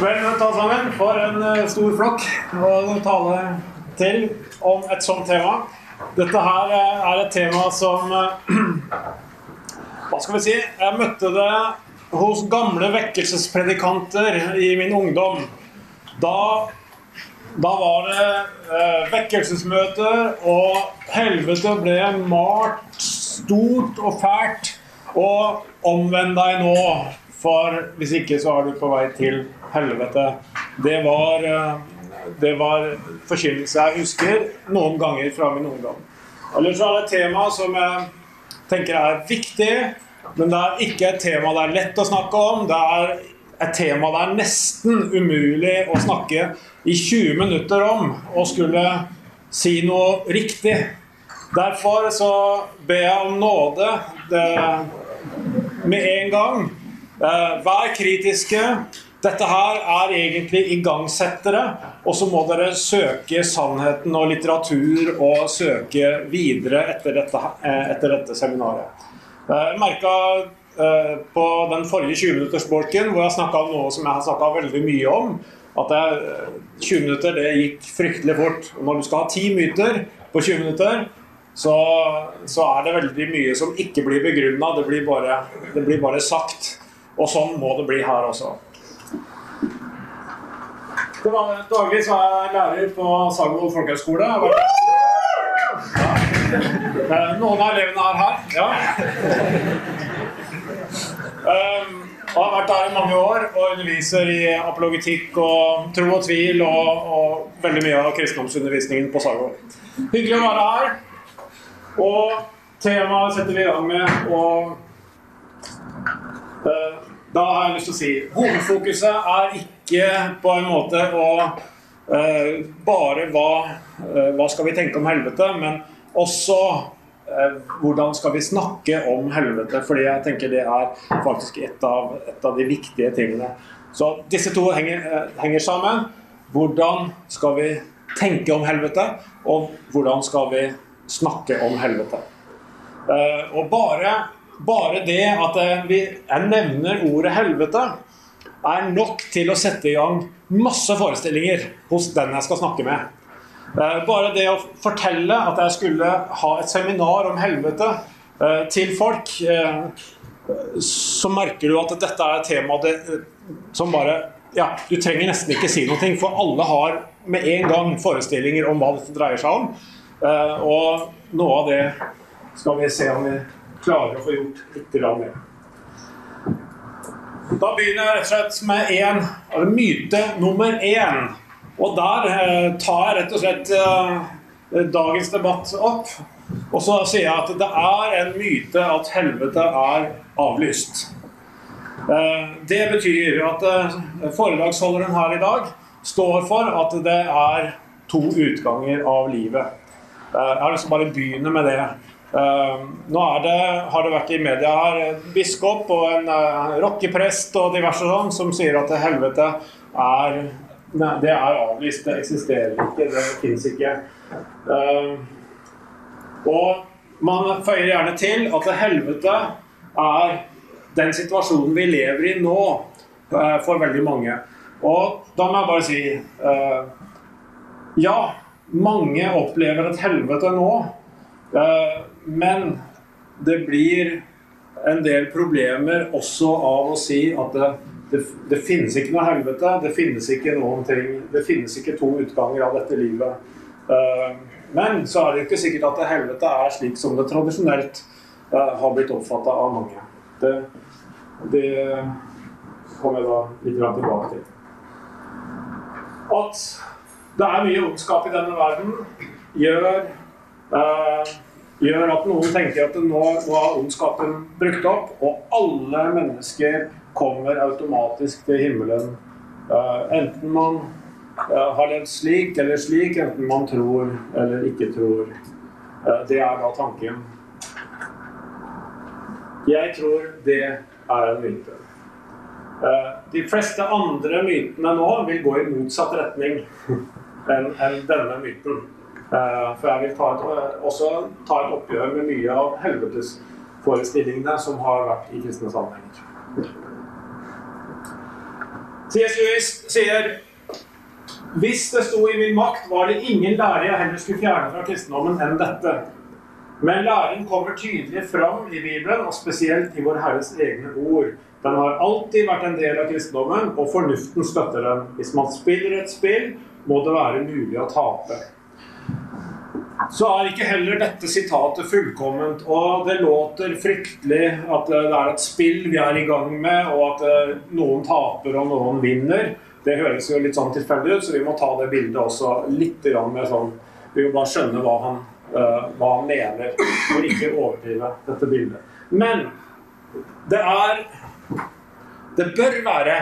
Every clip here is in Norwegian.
Vel møtt alle sammen for en eh, stor flokk å tale til om et sånt tema. Dette her eh, er et tema som eh, Hva skal vi si? Jeg møtte det hos gamle vekkelsespredikanter i min ungdom. Da, da var det eh, vekkelsesmøter, og helvete ble malt stort og fælt. Og omvend deg nå, for hvis ikke så er du på vei til helvete. Det var, eh, det var forkynnelse jeg husker noen ganger fra min ungdom. Ellers er det et tema som jeg tenker er viktig, men det er ikke et tema det er lett å snakke om. Det er et tema det er nesten umulig å snakke i 20 minutter om og skulle si noe riktig. Derfor så ber jeg om nåde det, med en gang. Eh, vær kritiske. Dette her er egentlig igangsettere, og så må dere søke sannheten og litteratur og søke videre etter dette, eh, etter dette seminaret. Eh, Jeg merka på den forrige 20-minuttersbolken, hvor jeg snakka om noe som jeg har snakka veldig mye om, at jeg, 20 minutter det gikk fryktelig fort. Og når du skal ha ti myter på 20 minutter, så, så er det veldig mye som ikke blir begrunna. Det, det blir bare sagt. Og sånn må det bli her også. Til daglig så er jeg lærer på Sagvold folkehøgskole. Eh, Noen av elevene er her. Ja. Um, og har vært der i mange år og underviser i apologetikk og tro og tvil og, og veldig mye av kristendomsundervisningen på Sagvold. Hyggelig å være her. Og temaet setter vi i gang med. Og eh, da har jeg lyst til å si hovedfokuset er ikke på en måte å eh, bare hva, eh, hva skal vi tenke om helvete, men også eh, hvordan skal vi snakke om helvete? Fordi jeg tenker det er faktisk et av, et av de viktige tingene. Så disse to henger, eh, henger sammen. Hvordan skal vi tenke om helvete, og hvordan skal vi snakke om helvete? Eh, og bare, bare det at eh, jeg nevner ordet helvete, er nok til å sette i gang masse forestillinger hos den jeg skal snakke med. Eh, Bare det å fortelle at jeg skulle ha et seminar om helvete eh, til folk, så merker du at dette er et tema som bare ja, Du trenger nesten ikke si noe, for alle har med en gang forestillinger om hva dette dreier seg om. Og noe av det skal vi se om vi klarer å få gjort litt mer. Da begynner jeg rett og slett med en, myte nummer én. Og der eh, tar jeg rett og slett eh, dagens debatt opp. Og så sier jeg at det er en myte at helvete er avlyst. Eh, det betyr at foredragsholderen her i dag står for at det er to utganger av livet. Jeg har lyst til å bare begynne med det. Eh, nå det, har det vært i media her en biskop og en uh, rockeprest og diverse sånn som sier at helvete er Nei, det er avlyst. Det eksisterer ikke. Det fins ikke. Eh, og man føyer gjerne til at helvete er den situasjonen vi lever i nå eh, for veldig mange. Og da må jeg bare si eh, Ja, mange opplever et helvete nå. Eh, men det blir en del problemer også av å si at det, det, det finnes ikke noe helvete. Det finnes ikke noen ting Det finnes ikke to utganger av dette livet. Eh, Men så er det ikke sikkert at det helvete er slik som det tradisjonelt eh, har blitt oppfatta av mange. Det, det kommer jeg da litt tilbake til. At det er mye ondskap i denne verden, gjør gjør at noen tenker at nå, er ondskapen brukt opp, og alle mennesker kommer automatisk til himmelen. Eh, enten man eh, har levd slik eller slik, enten man tror eller ikke tror. Eh, det er da tanken. Jeg tror det er en myte. Eh, de fleste andre mytene nå vil gå i motsatt retning enn denne myten. Eh, For jeg vil ta et, eh, også ta et oppgjør med mye av helvetesforestillingene som har vært i kristne sammenhenger. C.S. Lewis sier hvis det sto i min makt, var det ingen lære jeg heller skulle fjerne fra kristendommen enn dette. Men læren kommer tydelig fram i Bibelen, og spesielt i Vår Herres egne ord. Den har alltid vært en del av kristendommen, og fornuften støtter den. Hvis man spiller et spill, må det være mulig å tape. Så er ikke heller dette sitatet fullkomment, og det låter fryktelig at det er et spill vi er i gang med, og at eh, noen taper og noen vinner. Det høres jo litt sånn tilfeldig ut, så vi må ta det bildet også litt med sånn Vi må bare skjønne hva han, uh, hva han mener, og ikke overdrive dette bildet. Men det er Det bør være,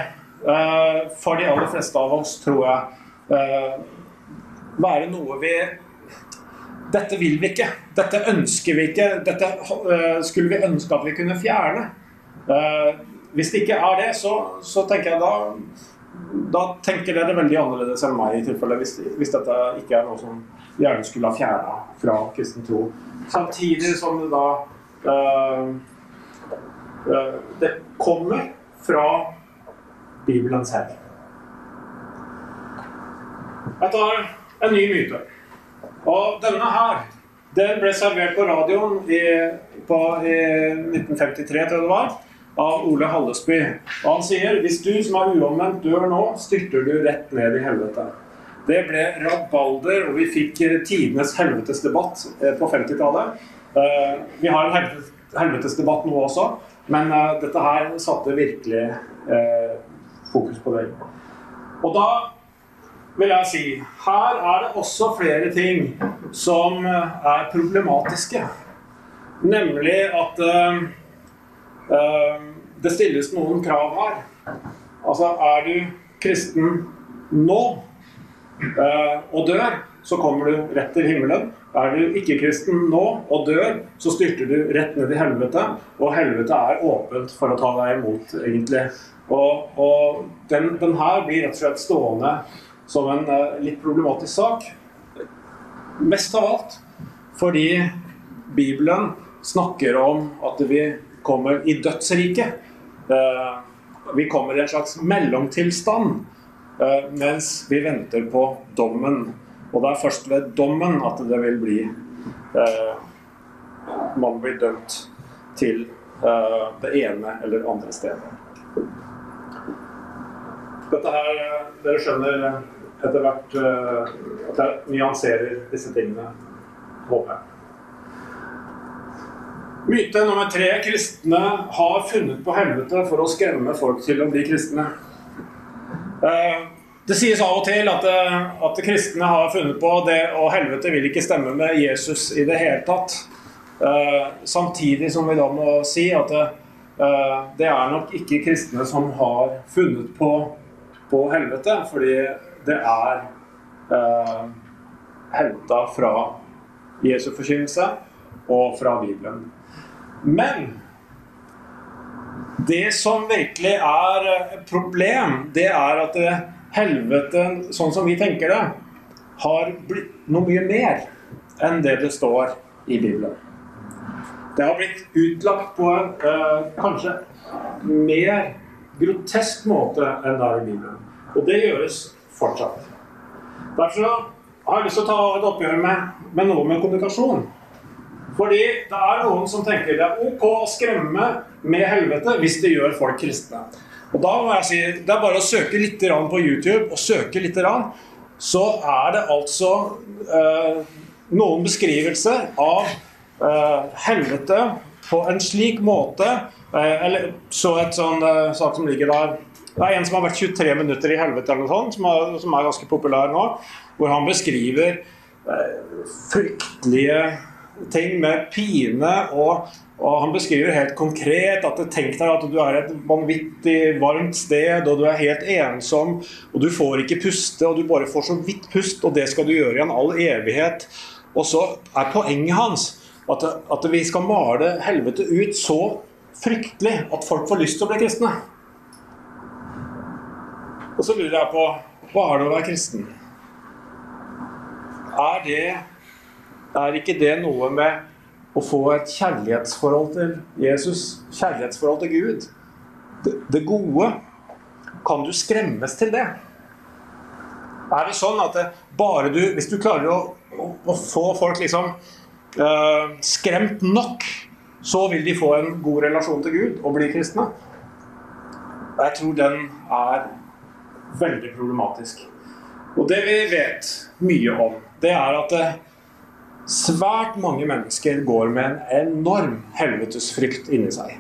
uh, for de aller fleste av oss, tror jeg, være noe vi dette vil vi ikke. Dette ønsker vi ikke. Dette skulle vi ønske at vi kunne fjerne. hvis det ikke er det, så, så tenker jeg da da tenker dere veldig annerledes enn meg, i tilfelle, hvis, hvis, dette ikke er noe som gjerne skulle ha fjerna fra kristen tro. Samtidig som det da øh, øh, Det kommer fra Bibelen selv. Jeg tar en ny myte. Og denne her den ble servert på radioen i, på, i 1953, tror jeg det var av Ole Hallesby. Og han sier hvis du som er uomvendt dør nå, styrter du rett ned i helvete. Det ble rabalder, og vi fikk eh, tidenes helvetesdebatt eh, på 50-tallet. Eh, vi har en helvetesdebatt nå også, men dette her satte virkelig fokus på det. Og da vil jeg si her er det også flere ting som er problematiske. Nemlig at uh, det stilles noen krav her. Altså, er du kristen nå uh, og dør, så kommer du rett til himmelen. Er du ikke-kristen nå og dør, så styrter du rett ned i helvete. Og helvete er åpent for å ta deg imot, egentlig. Og, og den, den, her blir rett og slett stående som en uh, litt problematisk sak. Mest av alt fordi Bibelen snakker om at vi kommer i dødsriket. Eh, vi kommer i en slags mellomtilstand eh, mens vi venter på dommen. Og det er først ved dommen at det vil bli eh, Man blir dømt til det ene eller andre stedet. Dette her Dere skjønner etter hvert at jeg nyanserer disse tingene, håper jeg. Myte nummer tre kristne har funnet på helvete for å skremme folk til å bli kristne. Eh, det sies av og til at, eh, at kristne har funnet på det, og helvete vil ikke stemme med Jesus i det hele tatt. Eh, samtidig som vi da må si at det, det er nok ikke kristne som har funnet på, på helvete, fordi det er eh, henta fra Jesu forkynnelse og fra Bibelen. Men det som virkelig er et problem, det er at helvete, sånn som vi tenker det, har blitt noe mye mer enn det det står i Bibelen. Det har blitt utlagt på en eh, kanskje mer grotesk måte enn det er i Bibelen. Og det gjøres fortsatt. Derfor har jeg lyst til å ta et oppgjør med, med noe med kommunikasjon. Fordi det er noen som tenker det er ok å skremme med helvete hvis det gjør folk kristne. Og da må jeg si, Det er bare å søke litt på YouTube, og søke litt, så er det altså eh, noen beskrivelser av eh, helvete på en slik måte eh, Eller så et sånn eh, sak som ligger der Det er en som har vært 23 minutter i helvete, eller noe sånt, som er, som er ganske populær nå, hvor han beskriver eh, fryktelige ting med pine. og, og han beskriver helt konkret at tenk deg at du er et vanvittig varmt sted, og du er helt ensom, og du får ikke puste, og du bare får så vidt pust, og det skal du gjøre i en all evighet. Og så er poenget hans at, at vi skal male helvete ut så fryktelig at folk får lyst til å bli kristne. Og så lurer jeg på hva er det å være kristen? Er det er ikke det noe med å få et kjærlighetsforhold til Jesus? Kjærlighetsforhold til Gud? Det, det gode? kan du skremmes til det? Er det sånn at det bare du Hvis du klarer å, å, å få folk liksom øh, skremt nok, så vil de få en god relasjon til Gud og bli kristne? Jeg tror den er veldig problematisk. Og det vi vet mye om, det er at eh, svært mange mennesker går med en enorm helvetesfrykt inni seg.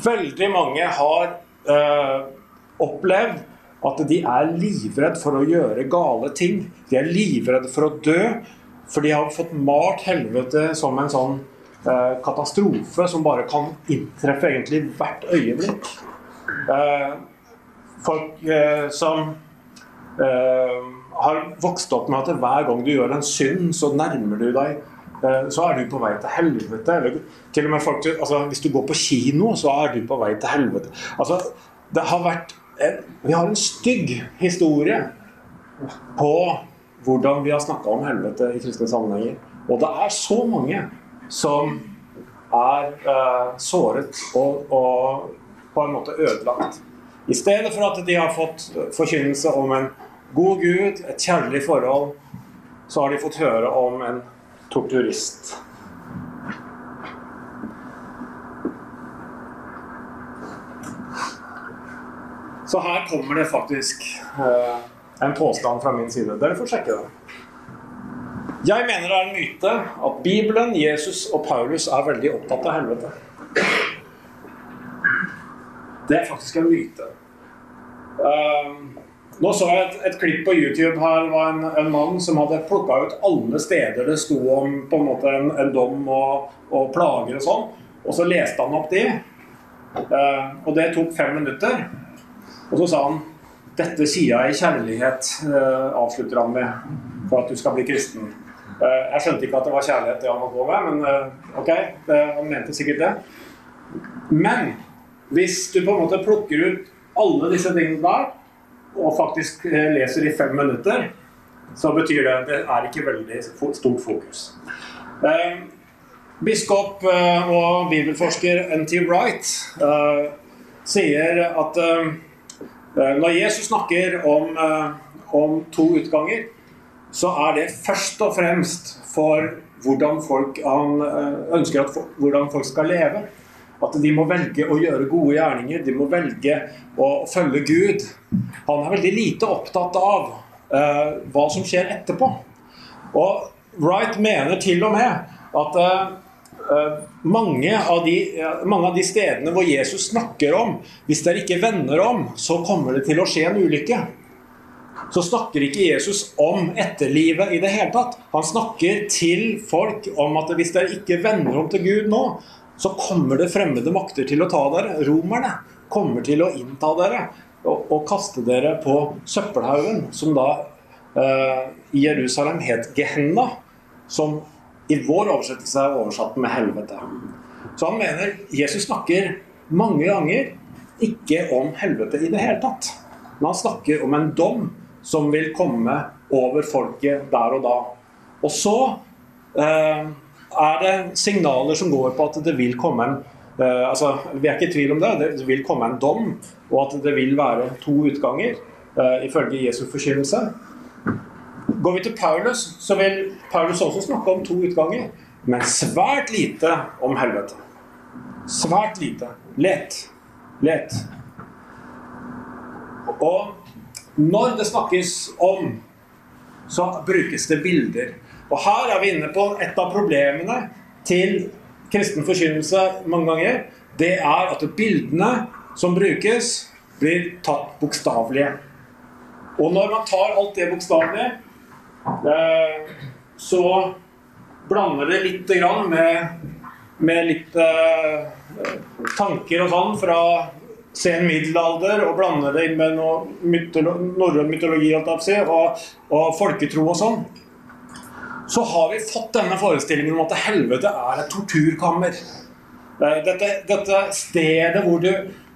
Veldig mange har øh, opplevd at de er livredd for å gjøre gale ting. De er livredde for å dø, for de har fått malt helvete som en sånn eh, katastrofe som bare kan inntreffe egentlig hvert øyeblikk. Eh, folk eh, som eh, har vokst opp med at hver gang du gjør en synd, så nærmer du deg eh, så er du på vei til helvete. Eller til og med folk, altså, Hvis du går på kino, så er du på vei til helvete. Altså, det har vært en, vi har en stygg historie på hvordan vi har snakka om helvete i kristne sammenhenger. Og det er så mange som er eh, såret og, og, på en måte ødelagt. I stedet for at de har fått forkynnelse om en god Gud, et kjærlig forhold, så har de fått høre om en torturist. Så her kommer det faktisk eh, en påstand fra min side. Dere får sjekke det. Jeg mener det er en myte at Bibelen, Jesus og Paulus er veldig opptatt av helvete. Det er faktisk en myte. Um, nå så jeg et, et, klipp på YouTube her var en, en mann som hadde plukka ut alle steder det sto om på en måte en, en dom og, og, plager og sånn. Og så leste han opp de. Uh, og det tok fem minutter. Og så sa han dette sier jeg i kjærlighet, uh, avslutter han med, for at du skal bli kristen. Uh, jeg skjønte ikke at det var kjærlighet det han holdt på med, men uh, ok, det, han mente sikkert det. Men hvis du på en måte plukker ut alle disse tingene der, og faktisk leser i fem minutter, så betyr det at det er ikke veldig stort fokus. Biskop og bibelforsker N.T. Wright sier at Eh, når Jesus snakker om, eh, om, to utganger, så er det først og fremst for hvordan folk, han eh, ønsker at hvordan folk skal leve. At de må velge å gjøre gode gjerninger, de må velge å følge Gud. Han er veldig lite opptatt av uh, hva som skjer etterpå. Og Wright mener til og med at uh, mange av, de, mange av de stedene hvor Jesus snakker om Hvis dere ikke vender om, så kommer det til å skje en ulykke. Så snakker ikke Jesus om etterlivet i det hele tatt. Han snakker til folk om at hvis dere ikke vender om til Gud nå, så kommer det fremmede makter til å ta dere. Romerne kommer til å innta dere og, og kaste dere på søppelhaugen, som da uh, i Jerusalem het Gehenna. Som i vår oversettelse er oversatt med 'helvete'. Så han mener Jesus snakker mange ganger ikke om helvete i det hele tatt. Men han snakker om en dom som vil komme over folket der og da. Og så eh, er det signaler som går på at det vil komme en eh, altså, Vi er ikke i tvil om det. Det vil komme en dom, og at det vil være to utganger, eh, ifølge Jesu forkynnelse. Går vi til Paulus, så vil Paulus også snakke om to utganger, men svært lite om helvete. Svært lite. Let. Let. Og når det snakkes om, så brukes det bilder. Og her er vi inne på et av problemene til kristen forkynnelse mange ganger. Det er at bildene som brukes, blir tatt bokstavelige. Og når man tar alt det bokstavelige, Eh, så blander det litt med, med litt eh, tanker og sånn fra sen middelalder og blander det med noe norrøn mytologi og, og folketro og sånn, så har vi fått denne forestillingen om at helvete er et torturkammer. Eh, dette, dette stedet hvor du,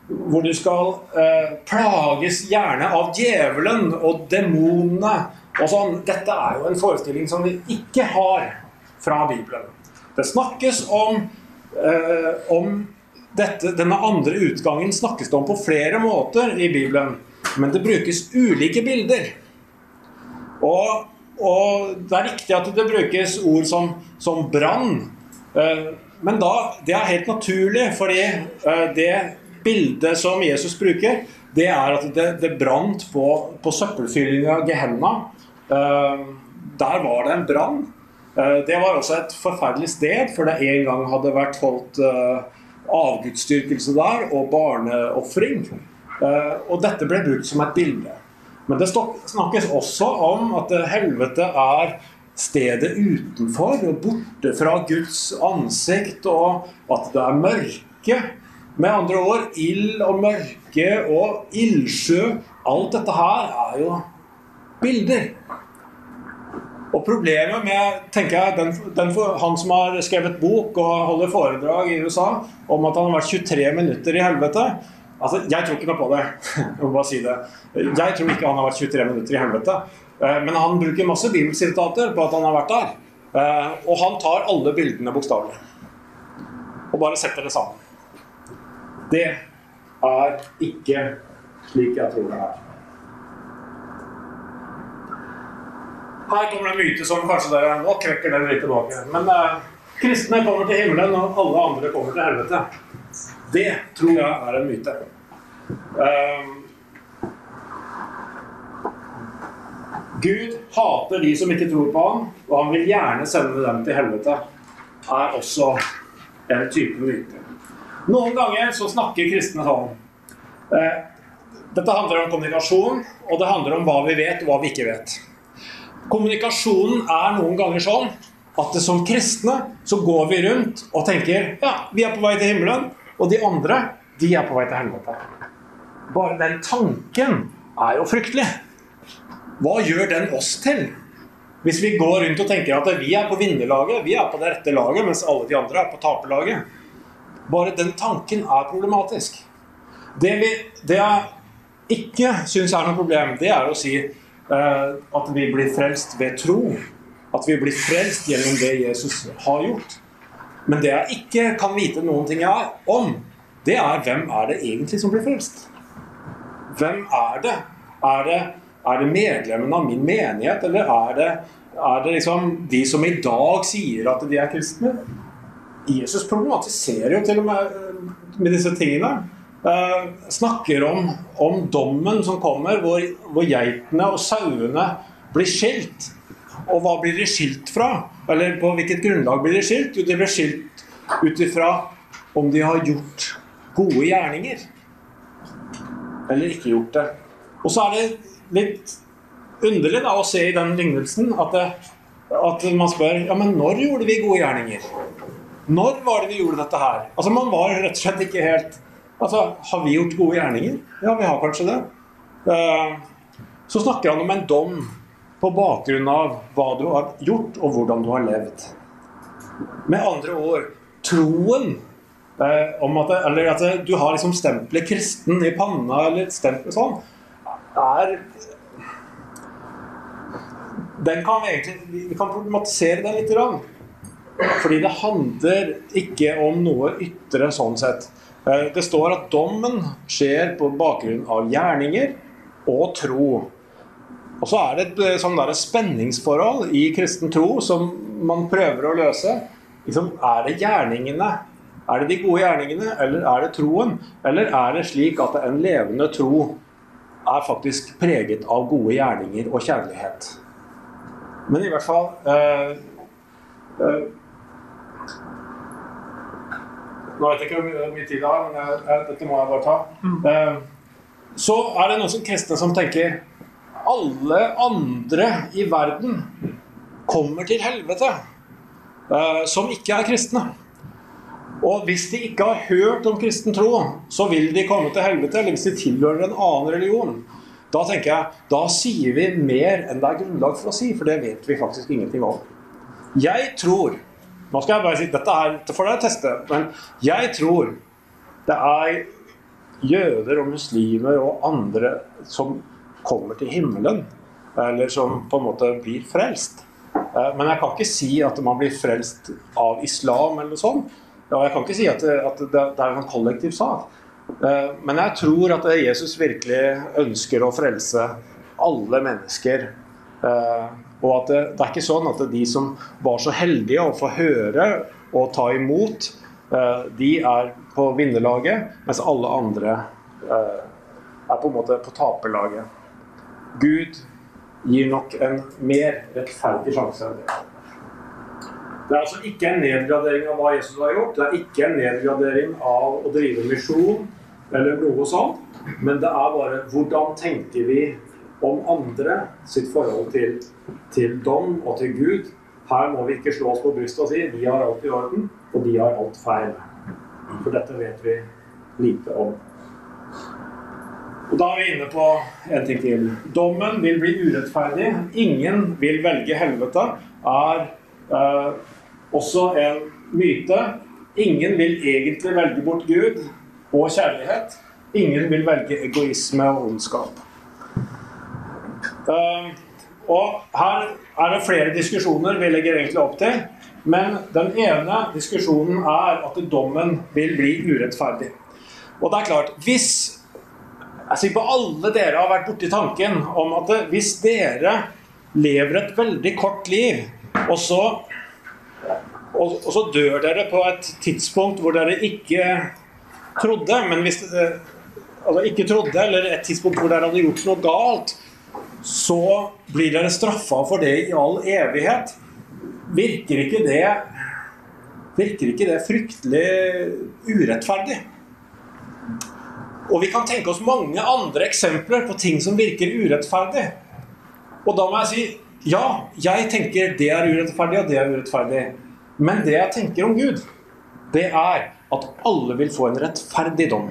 hvor du skal eh, plages gjerne av djevelen og demonene og sånn, Dette er jo en forestilling som vi ikke har fra Bibelen. Det snakkes om, eh, om dette, denne andre utgangen snakkes det om på flere måter i Bibelen. Men det brukes ulike bilder. Og, og det er riktig at det brukes ord som, som brann. Eh, men da, det er helt naturlig, fordi eh, det bildet som Jesus bruker, det er at det, det brant på, på søppelfyllinga Gehenna. Eh, der var det en brann. Det var også et forferdelig sted, for det en gang hadde vært holdt avgudsdyrkelse der og barneofring. Og dette ble brukt som et bilde. Men det snakkes også om at helvete er stedet utenfor og borte fra Guds ansikt, og at det er mørke. Med andre ord ild og mørke og ildsjø. Alt dette her er jo bilder. Og problemet med tenker jeg, den, den, han som har skrevet bok og holder foredrag i USA om at han har vært 23 minutter i helvete Altså, Jeg tror ikke noe på det. Jeg må bare si det. Jeg tror ikke han har vært 23 minutter i helvete. Eh, men han bruker masse bibelsitater på at han har vært der. Eh, og han tar alle bildene bokstavelig. Og bare setter det sammen. Det er ikke slik jeg tror det er. Her kommer det en myte som kanskje dere Nå krekker dere litt tilbake. Men eh, kristne kommer til himmelen, og alle andre kommer til helvete. Det tror jeg er en myte. Um, Gud hater de som ikke tror på ham, og han vil gjerne sende dem til helvete. er også en type myte. Noen ganger så snakker kristne sånn. Eh, dette handler om kommunikasjon, og det handler om hva vi vet og hva vi ikke vet. Kommunikasjonen er noen ganger sånn at som kristne så går vi rundt og tenker ja, vi er på vei til himmelen, og de andre de er på vei til helvete. Bare den tanken er jo fryktelig. Hva gjør den oss til? Hvis vi går rundt og tenker at vi er på vinnerlaget, vi er på det rette laget, mens alle de andre er på taperlaget. Bare den tanken er problematisk. Det, vi, det jeg ikke syns er noe problem, det er å si eh, at vi blir frelst ved tro. At vi blir frelst gjennom det Jesus har gjort. Men det jeg ikke kan vite noen ting jeg er om, det er hvem er det egentlig som blir frelst? Hvem er det? Er det, er det medlemmene av min menighet, eller er det, er det liksom de som i dag sier at de er kristne? Jesus problematiserer jo til og med med disse tingene. Uh, snakker om, om, dommen som kommer, hvor, hvor geitene og sauene blir skilt. Og hva blir de skilt fra? Eller på hvilket grunnlag blir de skilt? Jo, de blir skilt ut ifra om de har gjort gode gjerninger. Eller ikke gjort det. Og så er det litt underlig da, å se i den lignelsen at, det, at man spør ja, men når gjorde vi gode gjerninger? Når var det vi gjorde dette her? Altså Man var rett og slett ikke helt Altså, Har vi gjort gode gjerninger? Ja, vi har kanskje det. Eh, så snakker han om en dom på bakgrunn av hva du har gjort, og hvordan du har levd. Med andre ord troen om at, eller at du har liksom stempelet 'kristen' i panna, eller stempel sånn, er den kan vi egentlig Vi kan problematisere den litt. Fordi det handler ikke om noe ytre sånn sett. Eh, det står at dommen skjer på bakgrunn av gjerninger og tro. Og så er det et sånn der, spenningsforhold i kristen tro som man prøver å løse. Liksom, er det gjerningene? Er det de gode gjerningene, eller er det troen? Eller er det slik at en levende tro er faktisk preget av gode gjerninger og kjærlighet? Men i hvert fall eh, eh, Nå vet jeg ikke hvor mye tid jeg har, men jeg, dette må jeg bare ta. Mm. Uh, så er det noen som kristne som tenker alle andre i verden kommer til helvete uh, som ikke er kristne. Og hvis de ikke har hørt om kristen tro, så vil de komme til helvete. Eller hvis de tilhører en annen religion. Da tenker jeg, da sier vi mer enn det er grunnlag for å si, for det vet vi faktisk ingenting om. Jeg tror Nå skal jeg bare si dette her, får dere teste, men jeg tror det er jøder og muslimer og andre som kommer til himmelen, eller som på en måte blir frelst. Eh, men jeg kan ikke si at man blir frelst av islam eller noe sånt. Og jeg kan ikke si at det, at det, er en kollektiv sak. Eh, men jeg tror at Jesus virkelig ønsker å frelse alle mennesker. Eh, og at det, det er ikke sånn at de som var så heldige å få høre og ta imot, eh, de er på vinnerlaget, mens alle andre er på en måte på taperlaget. Gud gir nok en mer rettferdig sjanse enn det. Det er altså ikke en nedgradering av hva Jesus har gjort. Det er ikke en nedgradering av å drive misjon eller noe sånt. Men det er bare hvordan tenker vi om andre sitt forhold til, til dom og til Gud. Her må vi ikke slå oss på brystet og si vi har alt i orden, og de har alt feil. For dette vet vi lite om. Og Da er vi inne på en ting til. Dommen vil bli urettferdig. Ingen vil velge helvete. er eh, også en myte. Ingen vil egentlig velge bort Gud og kjærlighet. Ingen vil velge egoisme og ondskap. Uh, og Her er det flere diskusjoner vi legger egentlig opp til. Men den ene diskusjonen er at dommen vil bli urettferdig. Og det er klart, hvis Jeg sier på alle dere har vært borti tanken om at hvis dere lever et veldig kort liv, og så og, og, så dør dere på et tidspunkt hvor dere ikke trodde, men hvis dere altså ikke trodde, eller et tidspunkt hvor dere hadde gjort noe galt, så blir dere straffa for det i all evighet. Virker ikke det Virker ikke det fryktelig urettferdig? Og vi kan tenke oss mange andre eksempler på ting som virker urettferdig. Og da må jeg si ja, jeg tenker det er urettferdig, og det er urettferdig. Men det jeg tenker om Gud, det er at alle vil få en rettferdig dom.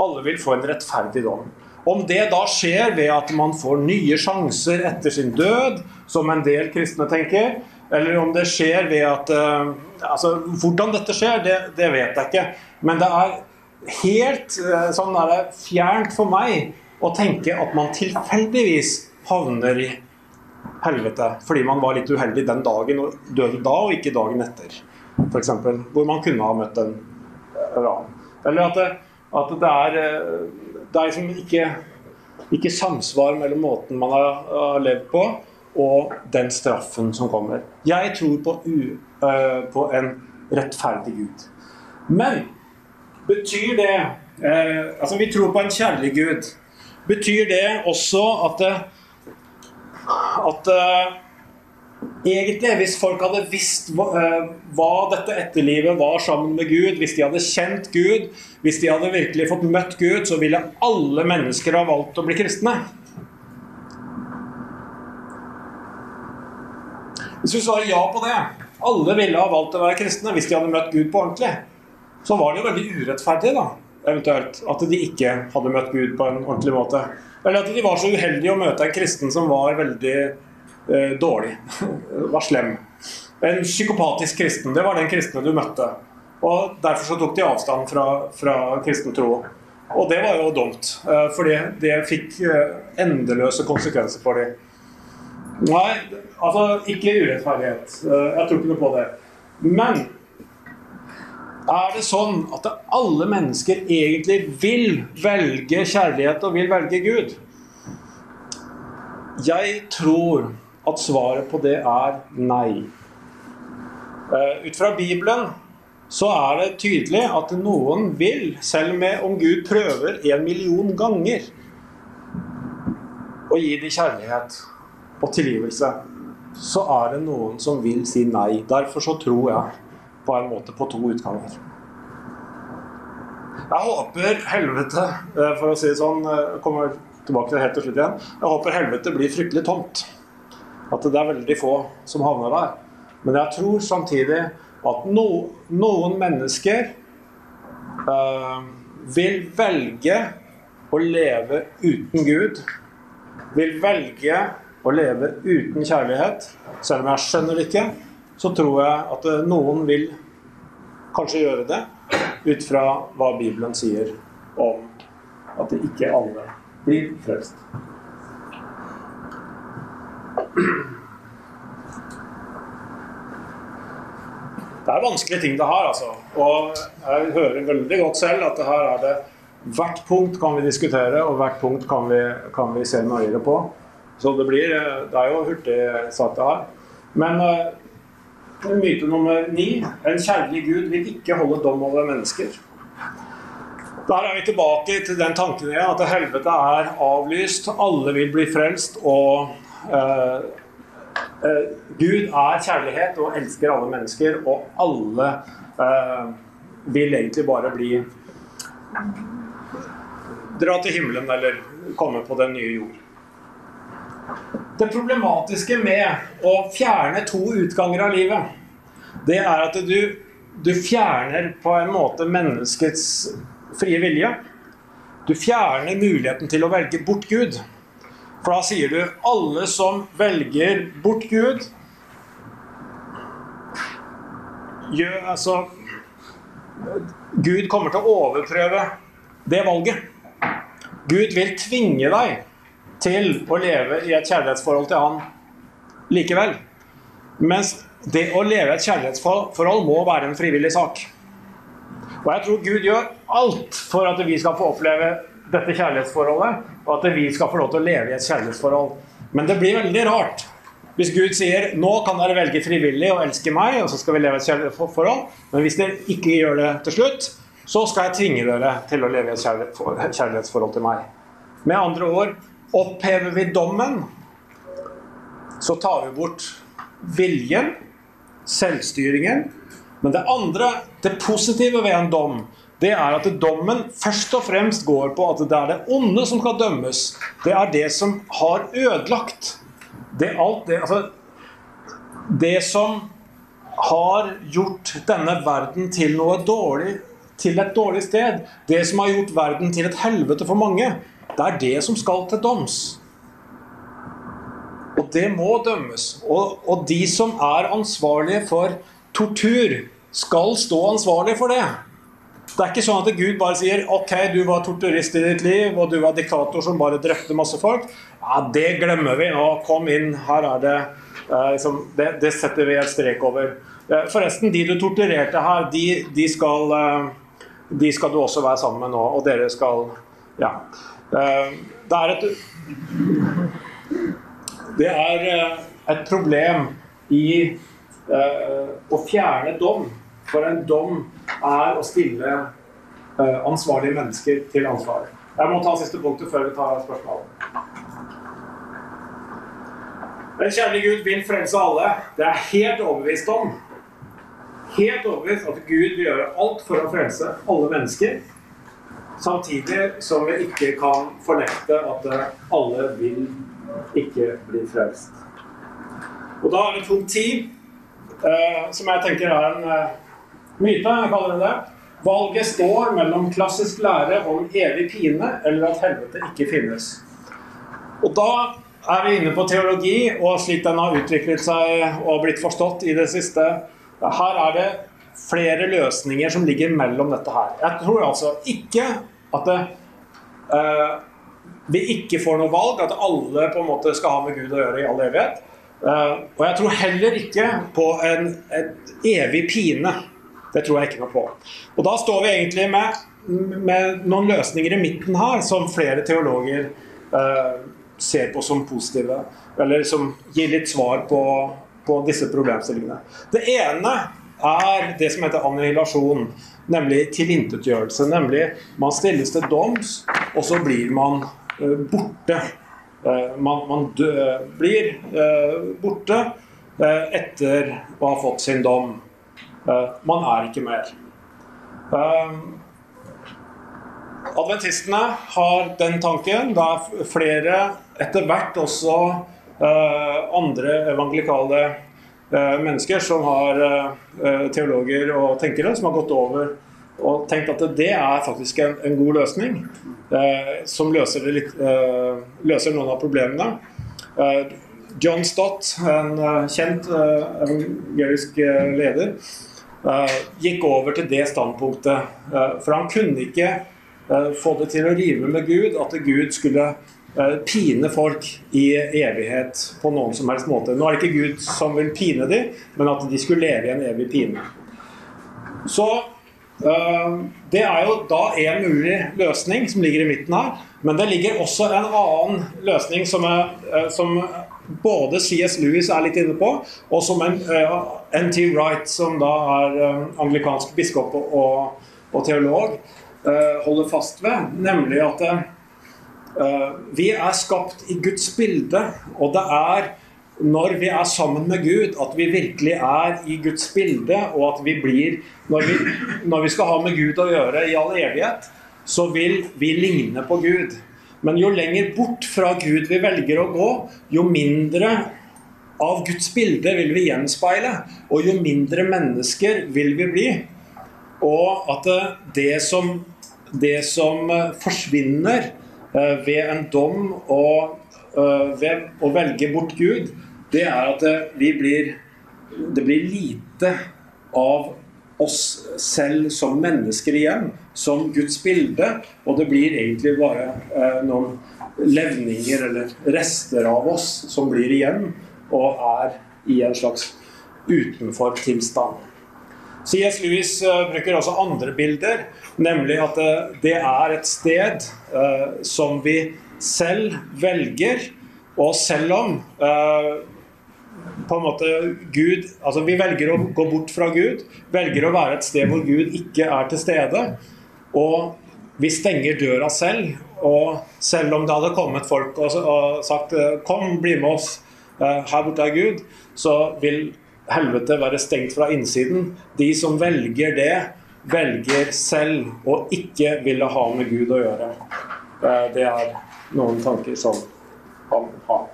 Alle vil få en rettferdig dom. Om det da skjer ved at man får nye sjanser etter sin død, som en del kristne tenker, eller om det skjer ved at uh, altså, Hvordan dette skjer, det, det, vet jeg ikke. Men det er helt uh, sånn der, fjernt for meg å tenke at man tilfeldigvis havner i helvete fordi man var litt uheldig den dagen og døde da, og ikke dagen etter. F.eks. Hvor man kunne ha møtt en ran. Eller at det, at det er eh, Det er liksom ikke, ikke samsvar mellom måten man har, har, levd på, og den straffen som kommer. Jeg tror på, u, uh, på en rettferdig Gud. Men betyr det uh, Altså, vi tror på en kjærlig Gud. Betyr det også at det, at uh, egentlig, hvis folk hadde visst hva, uh, hva, dette etterlivet var sammen med Gud, hvis de hadde kjent Gud, hvis de hadde virkelig fått møtt Gud, så ville alle mennesker ha valgt å bli kristne. Hvis vi svarer ja på det, alle ville ha valgt å være kristne hvis de hadde møtt Gud på ordentlig, så var det jo veldig urettferdig, da, eventuelt, at de ikke hadde møtt Gud på en ordentlig måte. Eller at de var så uheldige å møte en kristen som var veldig eh, dårlig. var slem. En psykopatisk kristen, det var den kristne du møtte. Og Derfor så tok de avstand fra, fra kristen tro. Og det var jo dumt, eh, for det fikk eh, endeløse konsekvenser for dem. Nei, altså ikke urettferdighet. Eh, jeg tror ikke noe på det. Men er det sånn at alle mennesker egentlig vil velge kjærlighet og vil velge Gud? Jeg tror at svaret på det er nei. Uh, ut fra Bibelen så er det tydelig at noen vil, selv med om Gud prøver en million ganger, å gi dem kjærlighet og tilgivelse, så er det noen som vil si nei. Derfor så tror jeg på en måte på to utganger. Jeg håper helvete, eh, for å si det sånn, eh, kommer tilbake til det helt til slutt igjen. Jeg håper helvete blir fryktelig tomt. At det er veldig få som havner der. Men jeg tror samtidig at no, noen mennesker øh, vil velge å leve uten Gud. Vil velge å leve uten kjærlighet. Selv om jeg skjønner det ikke, så tror jeg at noen vil kanskje gjøre det ut fra hva Bibelen sier om at ikke alle blir frelst. det er vanskelige ting det her, altså. Og jeg hører veldig godt selv at her er det Hvert punkt kan vi diskutere, og hvert punkt kan vi, kan vi se nøyere på. Så det blir Det er jo hurtig sagt, det her. Men uh, myte nummer ni. En kjærlig Gud vil ikke holde dom over mennesker. Der er vi tilbake til den tanken igjen at helvete er avlyst, alle vil bli frelst, og eh, eh, Gud er kjærlighet og elsker alle mennesker, og alle eh, vil egentlig bare bli Dra til himmelen eller komme på den nye jord. Det problematiske med å fjerne to utganger av livet, det er at du, du fjerner på en måte menneskets frie vilje. Du fjerner muligheten til å velge bort Gud. For da sier du alle som velger bort Gud gjør, altså, Gud kommer til å overprøve det valget. Gud vil tvinge deg til å leve i et kjærlighetsforhold til Han likevel. Mens det å leve i et kjærlighetsforhold må være en frivillig sak. Og jeg tror Gud gjør alt for at vi skal få oppleve dette kjærlighetsforholdet, og at vi skal få lov til å leve i et kjærlighetsforhold. Men det blir veldig rart hvis Gud sier nå kan dere velge frivillig å elske meg, og så skal vi leve i et kjærlighetsforhold, men hvis dere ikke gjør det til slutt, så skal jeg tvinge dere til å leve i et kjærlighetsforhold til meg. Med andre ord opphever vi dommen, så tar vi bort viljen, selvstyringen, men det andre, det positive ved en dom, det er at dommen først og fremst går på at det er det onde som skal dømmes. Det er det som har ødelagt. Det, alt det, altså, det som har gjort denne verden til noe dårlig, til et dårlig sted. Det som har gjort verden til et helvete for mange. Det er det som skal til doms. Og det må dømmes. Og, og de som er ansvarlige for tortur skal stå ansvarlig for det. Det er ikke sånn at Gud bare sier OK, du var torturist i ditt liv, og du var diktator som bare drepte masse folk. Ja, det glemmer vi. Nå, kom inn. Her er det eh, liksom, det, det, setter vi et strek over. Eh, forresten, de du torturerte her, de, de, skal, eh, de skal du også være sammen med nå. Og dere skal Ja. Eh, det er et Det er eh, et problem i Eh, å fjerne dom. For en dom er å stille eh, ansvarlige mennesker til ansvar. Jeg må ta siste punktet før vi tar spørsmålet. Den kjærlige Gud vil frelse alle. Det er helt overbevist om. Helt overbevist at Gud vil gjøre alt for å frelse alle mennesker. Samtidig som vi ikke kan fornekte at alle vil ikke bli frelst. Og da er det punkt ti Eh, som jeg tenker er en eh, myte. jeg kaller det det. Valget står mellom klassisk lære om evig pine eller at helvete ikke finnes. Og da er vi inne på teologi, og slik den har utviklet seg og blitt forstått i det siste. Her er det flere løsninger som ligger mellom dette her. Jeg tror altså ikke at uh, vi ikke får noe valg, at alle på en måte skal ha med Gud å gjøre i all evighet. Uh, og jeg tror heller ikke på en, en evig pine. Det tror jeg ikke noe på. Og da står vi egentlig med, med noen løsninger i midten her som flere teologer uh, ser på som positive. Eller som gir litt svar på, på disse problemstillingene. Det ene er det som heter annihilasjon, nemlig tilintetgjørelse. Nemlig man stilles til doms, og så blir man uh, borte. Uh, man, man dø, blir uh, borte etter å ha fått sin dom. Man er ikke mer. Adventistene har den tanken. Det er flere, etter hvert også andre evangelikale mennesker som har teologer og tenkere som har gått over og tenkt at det er faktisk en, en god løsning eh, som løser, litt, eh, løser, noen av problemene. Eh, John Stott, en eh, kjent eh, evangelisk eh, leder, gikk over til det standpunktet. for han kunne ikke få det til å rive med Gud at Gud skulle pine folk i evighet på noen som helst måte. Nå er det ikke Gud som vil pine dem, men at de skulle leve i en evig pine. Så uh, det er jo da en mulig løsning som ligger i midten her. Men det ligger også en annen løsning som, er, uh, som både C.S. Lewis er litt inne på, og som N.T. Wright, som da er anglikansk biskop og, og teolog, holder fast ved. Nemlig at vi er skapt i Guds bilde, og det er når vi er sammen med Gud, at vi virkelig er i Guds bilde, og at vi blir Når vi, når vi skal ha med Gud å gjøre i all evighet, så vil vi ligne på Gud. Men jo lenger bort fra Gud vi velger å gå, jo mindre av Guds bilde vil vi gjenspeile. Og jo mindre mennesker vil vi bli. Og at det som, det som forsvinner eh, ved en dom og eh, ved å velge bort Gud, det er at vi blir Det blir lite av oss selv som mennesker igjen, som Guds bilde. Og det blir egentlig bare eh, noen levninger eller rester av oss som blir igjen, og er i en slags utenfor-tilstand. C.S. Lewis uh, bruker også andre bilder, nemlig at uh, det er et sted uh, som vi selv velger. Og selv om på en måte Gud Altså vi velger å gå bort fra Gud. Velger å være et sted hvor Gud ikke er til stede. Og vi stenger døra selv. Og selv om det hadde kommet folk og, sagt 'Kom, bli med oss. Eh, her borte er Gud', så vil helvete være stengt fra innsiden. De som velger det, velger selv å ikke ville ha med Gud å gjøre. Eh, det er noen tanker som han har.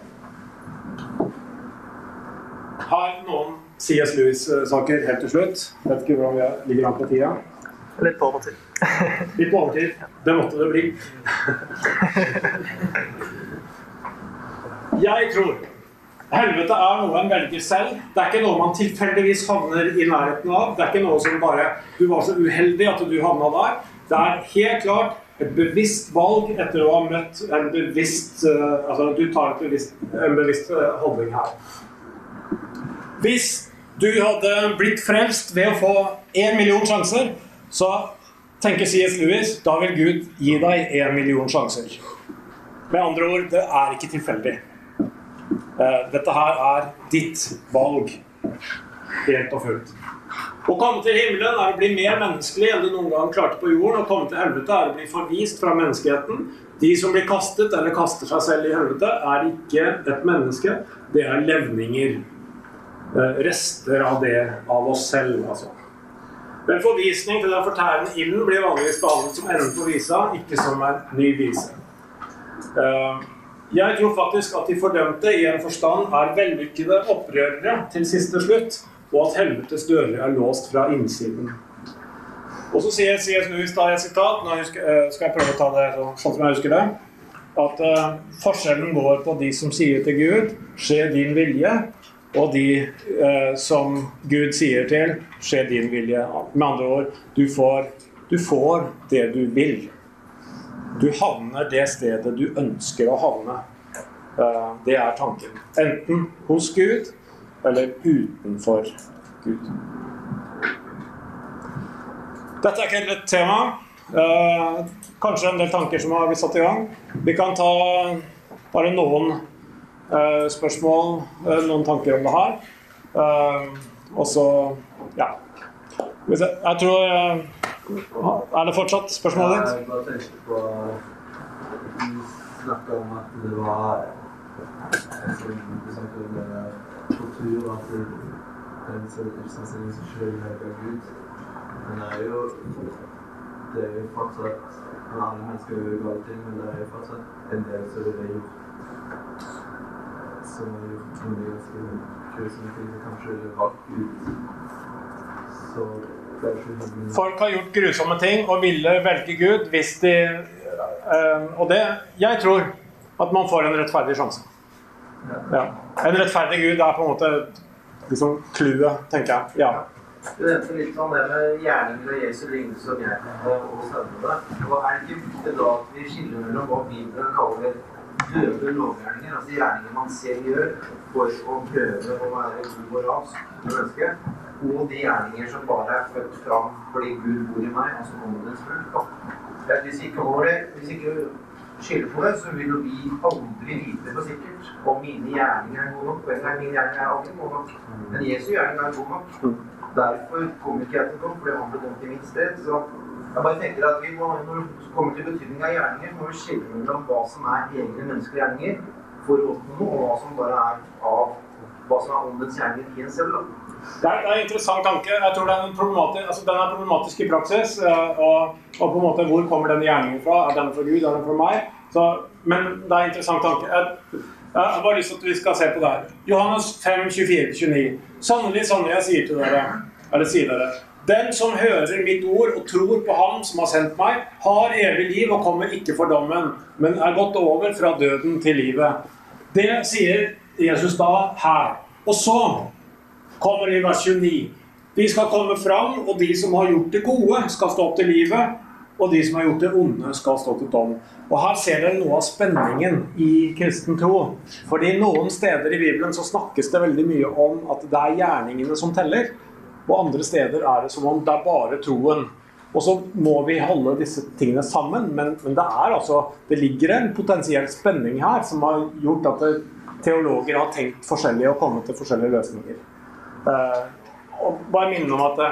Har noen CS Lewis-saker helt til slutt? Vet ikke hvordan vi ligger an på tida. Litt på overtid. Litt på overtid. Det måtte det bli. Jeg tror helvete er noe en velger selv. Det er ikke noe man tilfeldigvis havner i nærheten av. Det er ikke noe som bare Du var så uheldig at du havna der. Det er helt klart et bevisst valg etter å ha møtt en bevisst uh, Altså du tar bevisst, en bevisst uh, holdning her. Hvis du hadde blitt frelst ved å få én million sjanser, så tenker C.S. Lewis da vil Gud gi deg én million sjanser. Med andre ord, det er ikke tilfeldig. Eh, dette her er ditt valg, helt og fullt. Å komme til himmelen er å bli mer menneskelig enn du noen gang klarte på jorden. Å komme til helvete er å bli forvist fra menneskeheten. De som blir kastet eller kaster seg selv i helvete, er ikke et menneske. Det er levninger. Eh, rester av det av oss selv. altså. Ved forvisning til den fortærende ilden blir vanligvis behandlet som enden på visa, ikke som en ny vise. Eh, jeg tror faktisk at de fordømte i en forstand er vellykkede opprørere til siste slutt, og at helvetes dører er låst fra innsiden. Og så sier C.S. Lewis da et sitat, nå eh, skal jeg prøve å ta det sånn som jeg husker det, at forskjellen går på de som sier til Gud 'skje din vilje', og de uh, som Gud sier til 'skje din vilje'. Med andre ord, du får, du får det du vil. Du havner det stedet du ønsker å havne. Eh, det er tanken. Enten hos Gud eller utenfor Gud. Dette er ikke et lett tema. Eh, kanskje en del tanker som har blitt satt i gang. Vi kan ta bare noen Eh, spørsmål, noen tanker om det her. Og så ja. Jeg tror Er det fortsatt spørsmålet ditt? Jeg bare tenkte på Du snakka om at det var tortur, at den sannsynligvis ikke velge Gud. Men det er jo det er jo fortsatt Alle mennesker gjør gale ting, men det er jo fortsatt en del som ville gjort som er gjort mye ganske grusomme ting som kanskje valgt ut. Så Folk har gjort grusomme ting og ville velge Gud hvis de øh, Og det Jeg tror at man får en rettferdig sjanse. Ja. En rettferdig Gud er på en måte liksom clouet, tenker jeg. Ja. Du nevnte litt om det med gjerninger og Jesu lignelse som jeg og sønnene. Og er det ikke da at vi skiller mellom hva Bibelen kaller døde lovgjerninger, altså gjerninger man selv gjør for å prøve å være god og moralsk menneske, og de gjerninger som bare er født fram fordi Gud bor i meg, altså åndens frukt. Hvis ikke hvis ikke skylder på det, så vil jo vi aldri vite for sikkert om mine gjerninger er gode nok. Og en min gjerning er aldri god nok. Men Jesu gjerning er god nok. Derfor kommer ikke jeg til å fordi han ble dømt i mitt sted. Så jeg bare tenker at vi må, når det kommer til betydning av gjerninger, må vi skille mellom hva som er egne menneskelige gjerninger for å oppnå og hva som bare er av hva som er åndens gjerninger i en selv. Det er, det er en interessant tanke. Jeg tror den, problematisk, altså den er problematisk i praksis. eh, Og, og på en måte, hvor kommer den gjerningen fra? Er den fra Gud? Er den fra meg? Så, men det er en interessant tanke. Jeg, jeg har bare lyst til at vi skal se på det her. Johannes 5, 24-29. Sannelig, sannelig, jeg sier til dere, eller sier dere, den som hører mitt ord og tror på Ham som har sendt meg, har evig liv og kommer ikke for dommen, men er gått over fra døden til livet. Det sier Jesus da her. Og så kommer i vers 29. De skal komme fram, og de som har gjort det gode, skal stå opp til livet. Og de som har gjort det onde, skal stå til dom. Og Her ser dere noe av spenningen i kristen tro. Fordi noen steder i Bibelen så snakkes det veldig mye om at det er gjerningene som teller. Og andre steder er det som om det er bare troen. Og så må vi holde disse tingene sammen, men, men det altså Det ligger en potensiell spenning her som har gjort at teologer har tenkt forskjellig og kommet til forskjellige løsninger. Eh, og bare minne om at,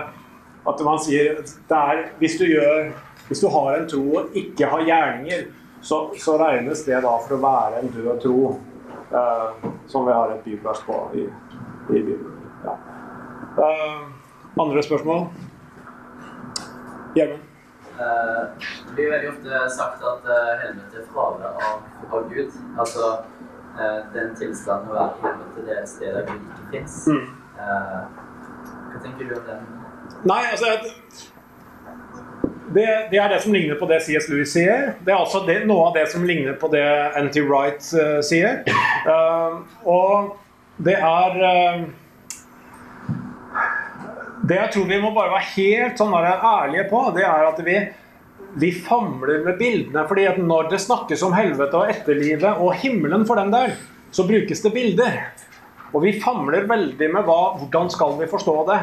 at man sier det er, hvis, du gjør, hvis du har en tro og ikke har gjerninger, så, så regnes det da for å være en død tro. eh, som vi har et bibelvers på i, i Bibelen. Ja. Eh, andre spørsmål? Gjermund? Eh, det blir veldig ofte sagt at uh, helvete er fravær av, av Gud. Altså eh, den tilstanden å være i helvete, det er et sted der Gud ikke fins. Mm. Hva tenker du om den? Nei, altså det, det er det som ligner på det C.S. Lewis sier. Det er altså det, noe av det som ligner på det N.T. Wright uh, sier. Uh, og det er uh, Det jeg tror vi må bare være helt sånn der ærlige på, det er at vi, vi famler med bildene. fordi at når det snakkes om helvete og etterlivet, og himmelen for den del, så brukes det bilder. Og vi famler veldig med hva, hvordan skal vi forstå det.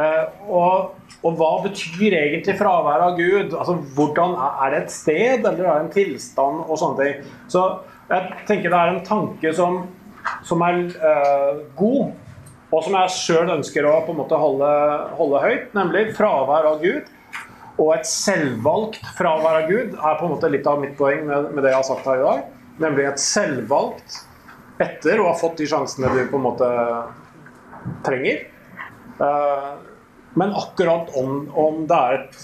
Eh, og, og hva betyr egentlig fraværet av Gud? Altså, hvordan Er det et sted, eller er det en tilstand, og sånne ting. Så jeg tenker det er en tanke som, som er eh, god, og som jeg sjøl ønsker å på en måte holde, holde høyt, nemlig fravær av Gud. Og et selvvalgt fravær av Gud er på en måte litt av mitt poeng med, med det jeg har sagt her i dag. Nemlig et selvvalgt etter og har fått de sjansene du på en måte trenger. Eh, men akkurat om, om det er et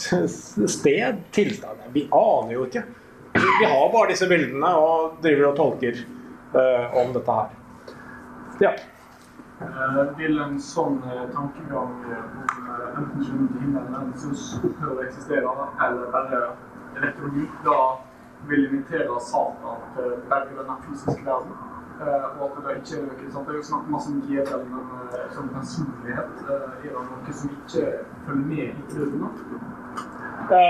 sted, tilstand Vi aner jo ikke. Vi, har bare disse bildene og driver og tolker eh, om dette her. Ja. Eh, vil en sånn tankegang enten skjønne til himmelen eller Jesus opphøre å eksistere, eller bare retorikk, da vil invitere Satan til å berge denne fysiske verden? Eh, og at det ikke er noe sant? Det er jo snakket masse om djevelen, men eh, som personlighet eh, er det noe som ikke følger med i prøvene? da?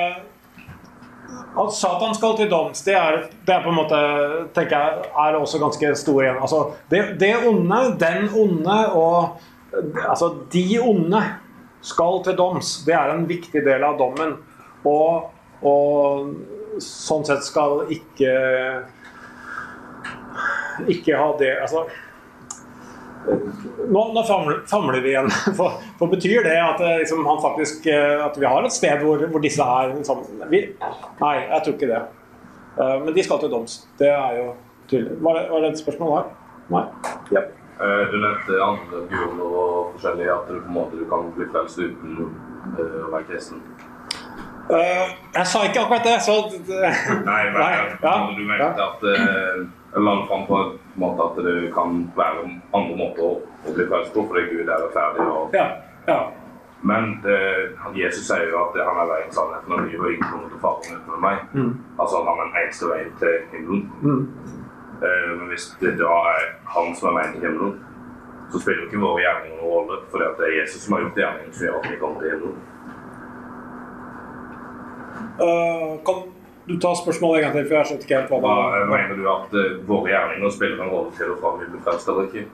At Satan skal til doms, det er, det er på en måte tenker jeg, er også ganske stor igjen. Altså, det, det onde, den onde og Altså, de onde skal til doms. Det er en viktig del av dommen. Og, og sånn sett skal ikke Ikke ha det Altså nå, nå famler, vi igjen. For, for betyr det at, liksom, han faktisk, eh, at vi har et sted hvor, hvor disse er liksom, vi, Nei, jeg tror ikke det. Uh, Men de skal til doms. Det er jo tydelig. Var det, var det et spørsmål her? Nei? Ja. Uh, Du nevnte andre religioner og forskjellig, at du på en måte du kan bli frelst uten uh, å være kristen. Eh, Jeg sa ikke akkurat det, så Nei, men ja, du mente at eh, la fram på en måte at det kan være andre måter å, å bli frelst på, fordi Gud er rettferdig. Og, Ja. ja. men eh, Jesus sier jo at han er veien, sannheten og livet, og ingen kommer til Faderen uten meg. Mm. Altså han er den eneste veien til himmelen. Mm. Eh, men hvis det da er han som er veien til himmelen, så spiller jo ikke våre gjerninger noen rolle, for det er Jesus som har gjort gjerningen som gjør at vi kommer til himmelen. Uh, Kan du tar spørsmålet en gang til, for jeg skjønte ikke helt hva det er. var. mener du at eh, våre gjerninger spiller en rolle til og fra vi blir frelst eller ikke?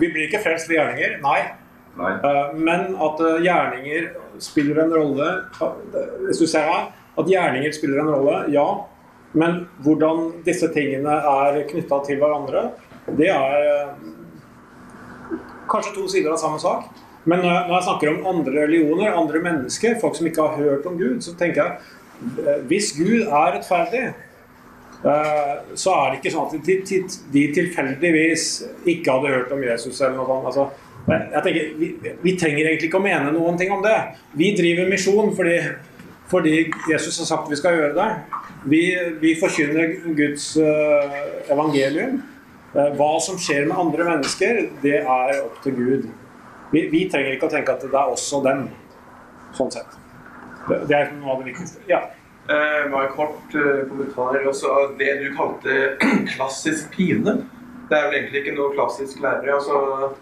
Vi blir ikke frelst ved gjerninger, nei. Nei. Eh, Men at eh, gjerninger spiller en rolle eh, Hvis du ser her, at gjerninger spiller en rolle, ja. Men hvordan disse tingene er knytta til hverandre, det er eh, kanskje to sider av samme sak. Men jeg, når jeg snakker om andre religioner, andre mennesker, folk som ikke har hørt om Gud, så tenker jeg eh, hvis Gud er rettferdig, eh, så er det ikke sånn at de, de, tilfeldigvis ikke hadde hørt om Jesus eller noe sånt. Altså, jeg tenker, vi, vi trenger egentlig ikke å mene noen ting om det. Vi driver misjon fordi, fordi Jesus har sagt vi skal gjøre det. Vi, vi forkynner Guds eh, evangelium. Eh, Hva som skjer med andre mennesker, det er opp til Gud. Vi, vi trenger ikke å tenke at det er oss og dem, sånn sett. Det, det er noe av det viktigste. Ja. Eh, bare kort eh, kommentar. Også, det du kalte klassisk pine, det er vel egentlig ikke noe klassisk lærer. Altså,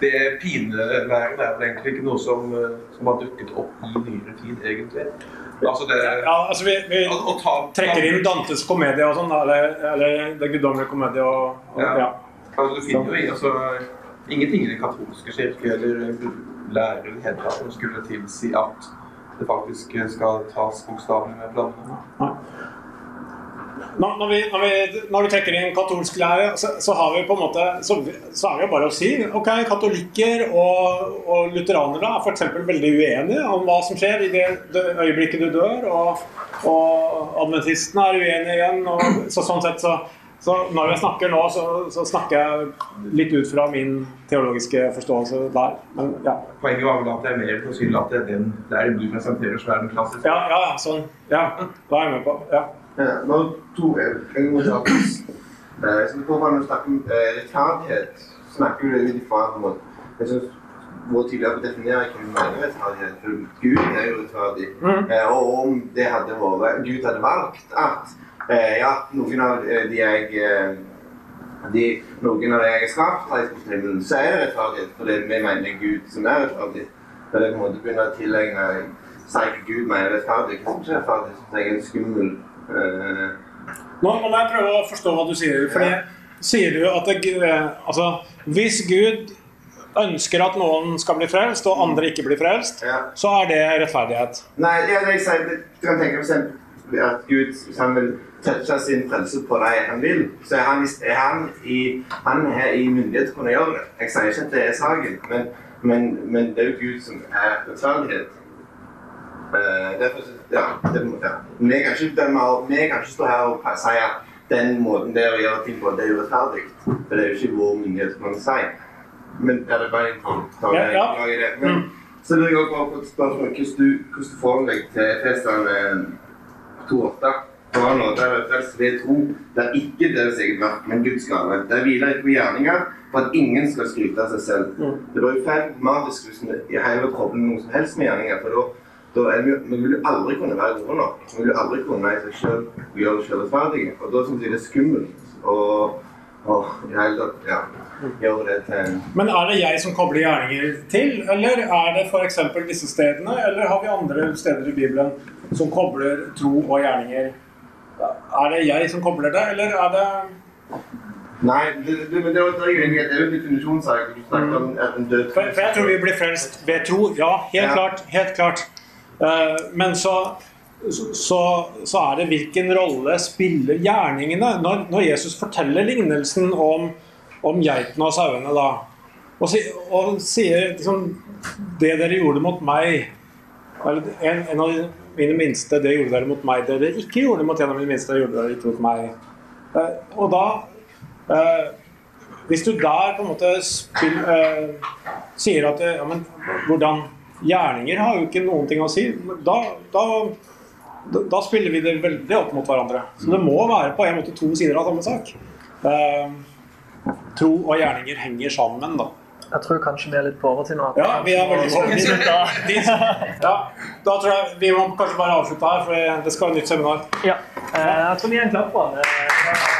det pinelæren er vel egentlig ikke noe som, eh, som har dukket opp i nyere tid, egentlig. Altså det ja, altså vi, vi å, å ta, trekker inn Dantes komedie og sånn, eller, eller Det guddommelige komedie og, og Ja. ja. Altså, du finner jo i, altså, ingenting i den katolske kirke eller lærer i det hele skulle tilsi at det faktisk skal tas bokstavelig med planene. Når, når, vi, når, vi, når vi trekker inn katolsk lære, så, så har vi på en måte så, så er det jo bare å si ok, katolikker og, og lutheranere er f.eks. veldig uenige om hva som skjer i det, det øyeblikket du dør. Og, og adventistene er uenige igjen. Og, så sånn sett så, så når jeg snakker nå, så, så snakker jeg litt ut fra min teologiske forståelse der. Men ja. Poenget var vel at det er mer sannsynlig at det er den der du presenterer som er den klassiske. Ja, ja, ja, sånn. Ja, da er jeg med på. Ja. Ja, nå to jeg må ta oss. Eh, Så går man om eh, rettferdighet, snakker vi ut ifra. Jeg synes hvor tidligere definere hva vi mener rettferdighet. For Gud er jo rettferdig. Mm. Eh, Og om det hadde vært Gud hadde valgt at eh, ja, noen av eh, de jeg eh, de, noen av de jeg har skapt, har jeg skapt himmelen, så er det rettferdighet. For det vi mener er Gud som er rettferdig. Når jeg på en måte begynner å tilegne seg at Gud mener rettferdig, hva som er rettferdig, så er en skummel eh, Nå, må jeg prøve å forstå hva du sier. Fordi sier du at det, eh, altså, hvis Gud ønsker at noen skal bli frelst, og andre ikke blir frelst, Ja. så er det rettferdighet. Nei, ja, det jeg sier, du kan tenke for eksempel at Gud hvis han vil touche sin frelse på det han vil, så er han, er han, i, han er i myndighet til å kunne gjøre det. Jeg sier ikke at det er saken, men, men, men det er jo Gud som er rettferdighet. Eh, derfor, ja, det, ja. Vi kan ikke dømme vi kan ikke stå her og si at den måten der å gjøre ting på, det er urettferdig. For det er jo ikke vår myndighet til å si. Men ja, det er bare en tanke. Ja, ja. Det. Så lurer jeg også på hvordan du, hvordan du forholder deg til Efeserne 2,8. For han nåde er frelst ved tro. Det er ikke deres eget verk, men Guds gave. Det hviler ikke på gjerninger for at ingen skal skryte av seg selv. Mm. Det jo feil matisk hvis vi heller kroppen noe som helst med gjerninger. for da da vi, vi vil jo aldri kunne være gode nok. Vi vil jo aldri kunne i seg og gjøre oss selvrettferdige. Og da syns jeg det er skummelt å i det hele tatt ja, gjøre det til en Men er det jeg som kobler gjerninger til, eller er det f.eks. disse stedene, eller har vi andre steder i Bibelen som kobler tro og gjerninger? Er det jeg som kobler det, eller er det Nei, det, det, men det det er jo en definisjonssak. Du snakket om en død For, for jeg tror vi blir frelst ved tro. Ja, helt Ja. klart. Helt klart. Uh, men så, så, så er det hvilken rolle spiller gjerningene? Når, når Jesus forteller lignelsen om, om geitene og sauene, da, og, si, og sier liksom Det dere gjorde mot meg eller en, en av mine minste, det gjorde dere mot meg. Det dere ikke gjorde mot en av mine minste, det gjorde dere ikke mot meg. Eh, og da eh, Hvis du der på en måte spill, eh, sier at ja, men hvordan Gjerninger har jo ikke noen ting å si. Da, da, da, spiller vi det veldig opp mot hverandre. Så det må være på en måte to sider av samme sak. Tro og gjerninger henger sammen, da. Jeg tror kanskje vi er litt på overtid nå. Ja, vi er veldig på ja, da tror jeg vi må kanskje bare avslutte her, for det skal være nytt seminar. Ja. Eh, Jeg tror vi er en klapp på. Eh,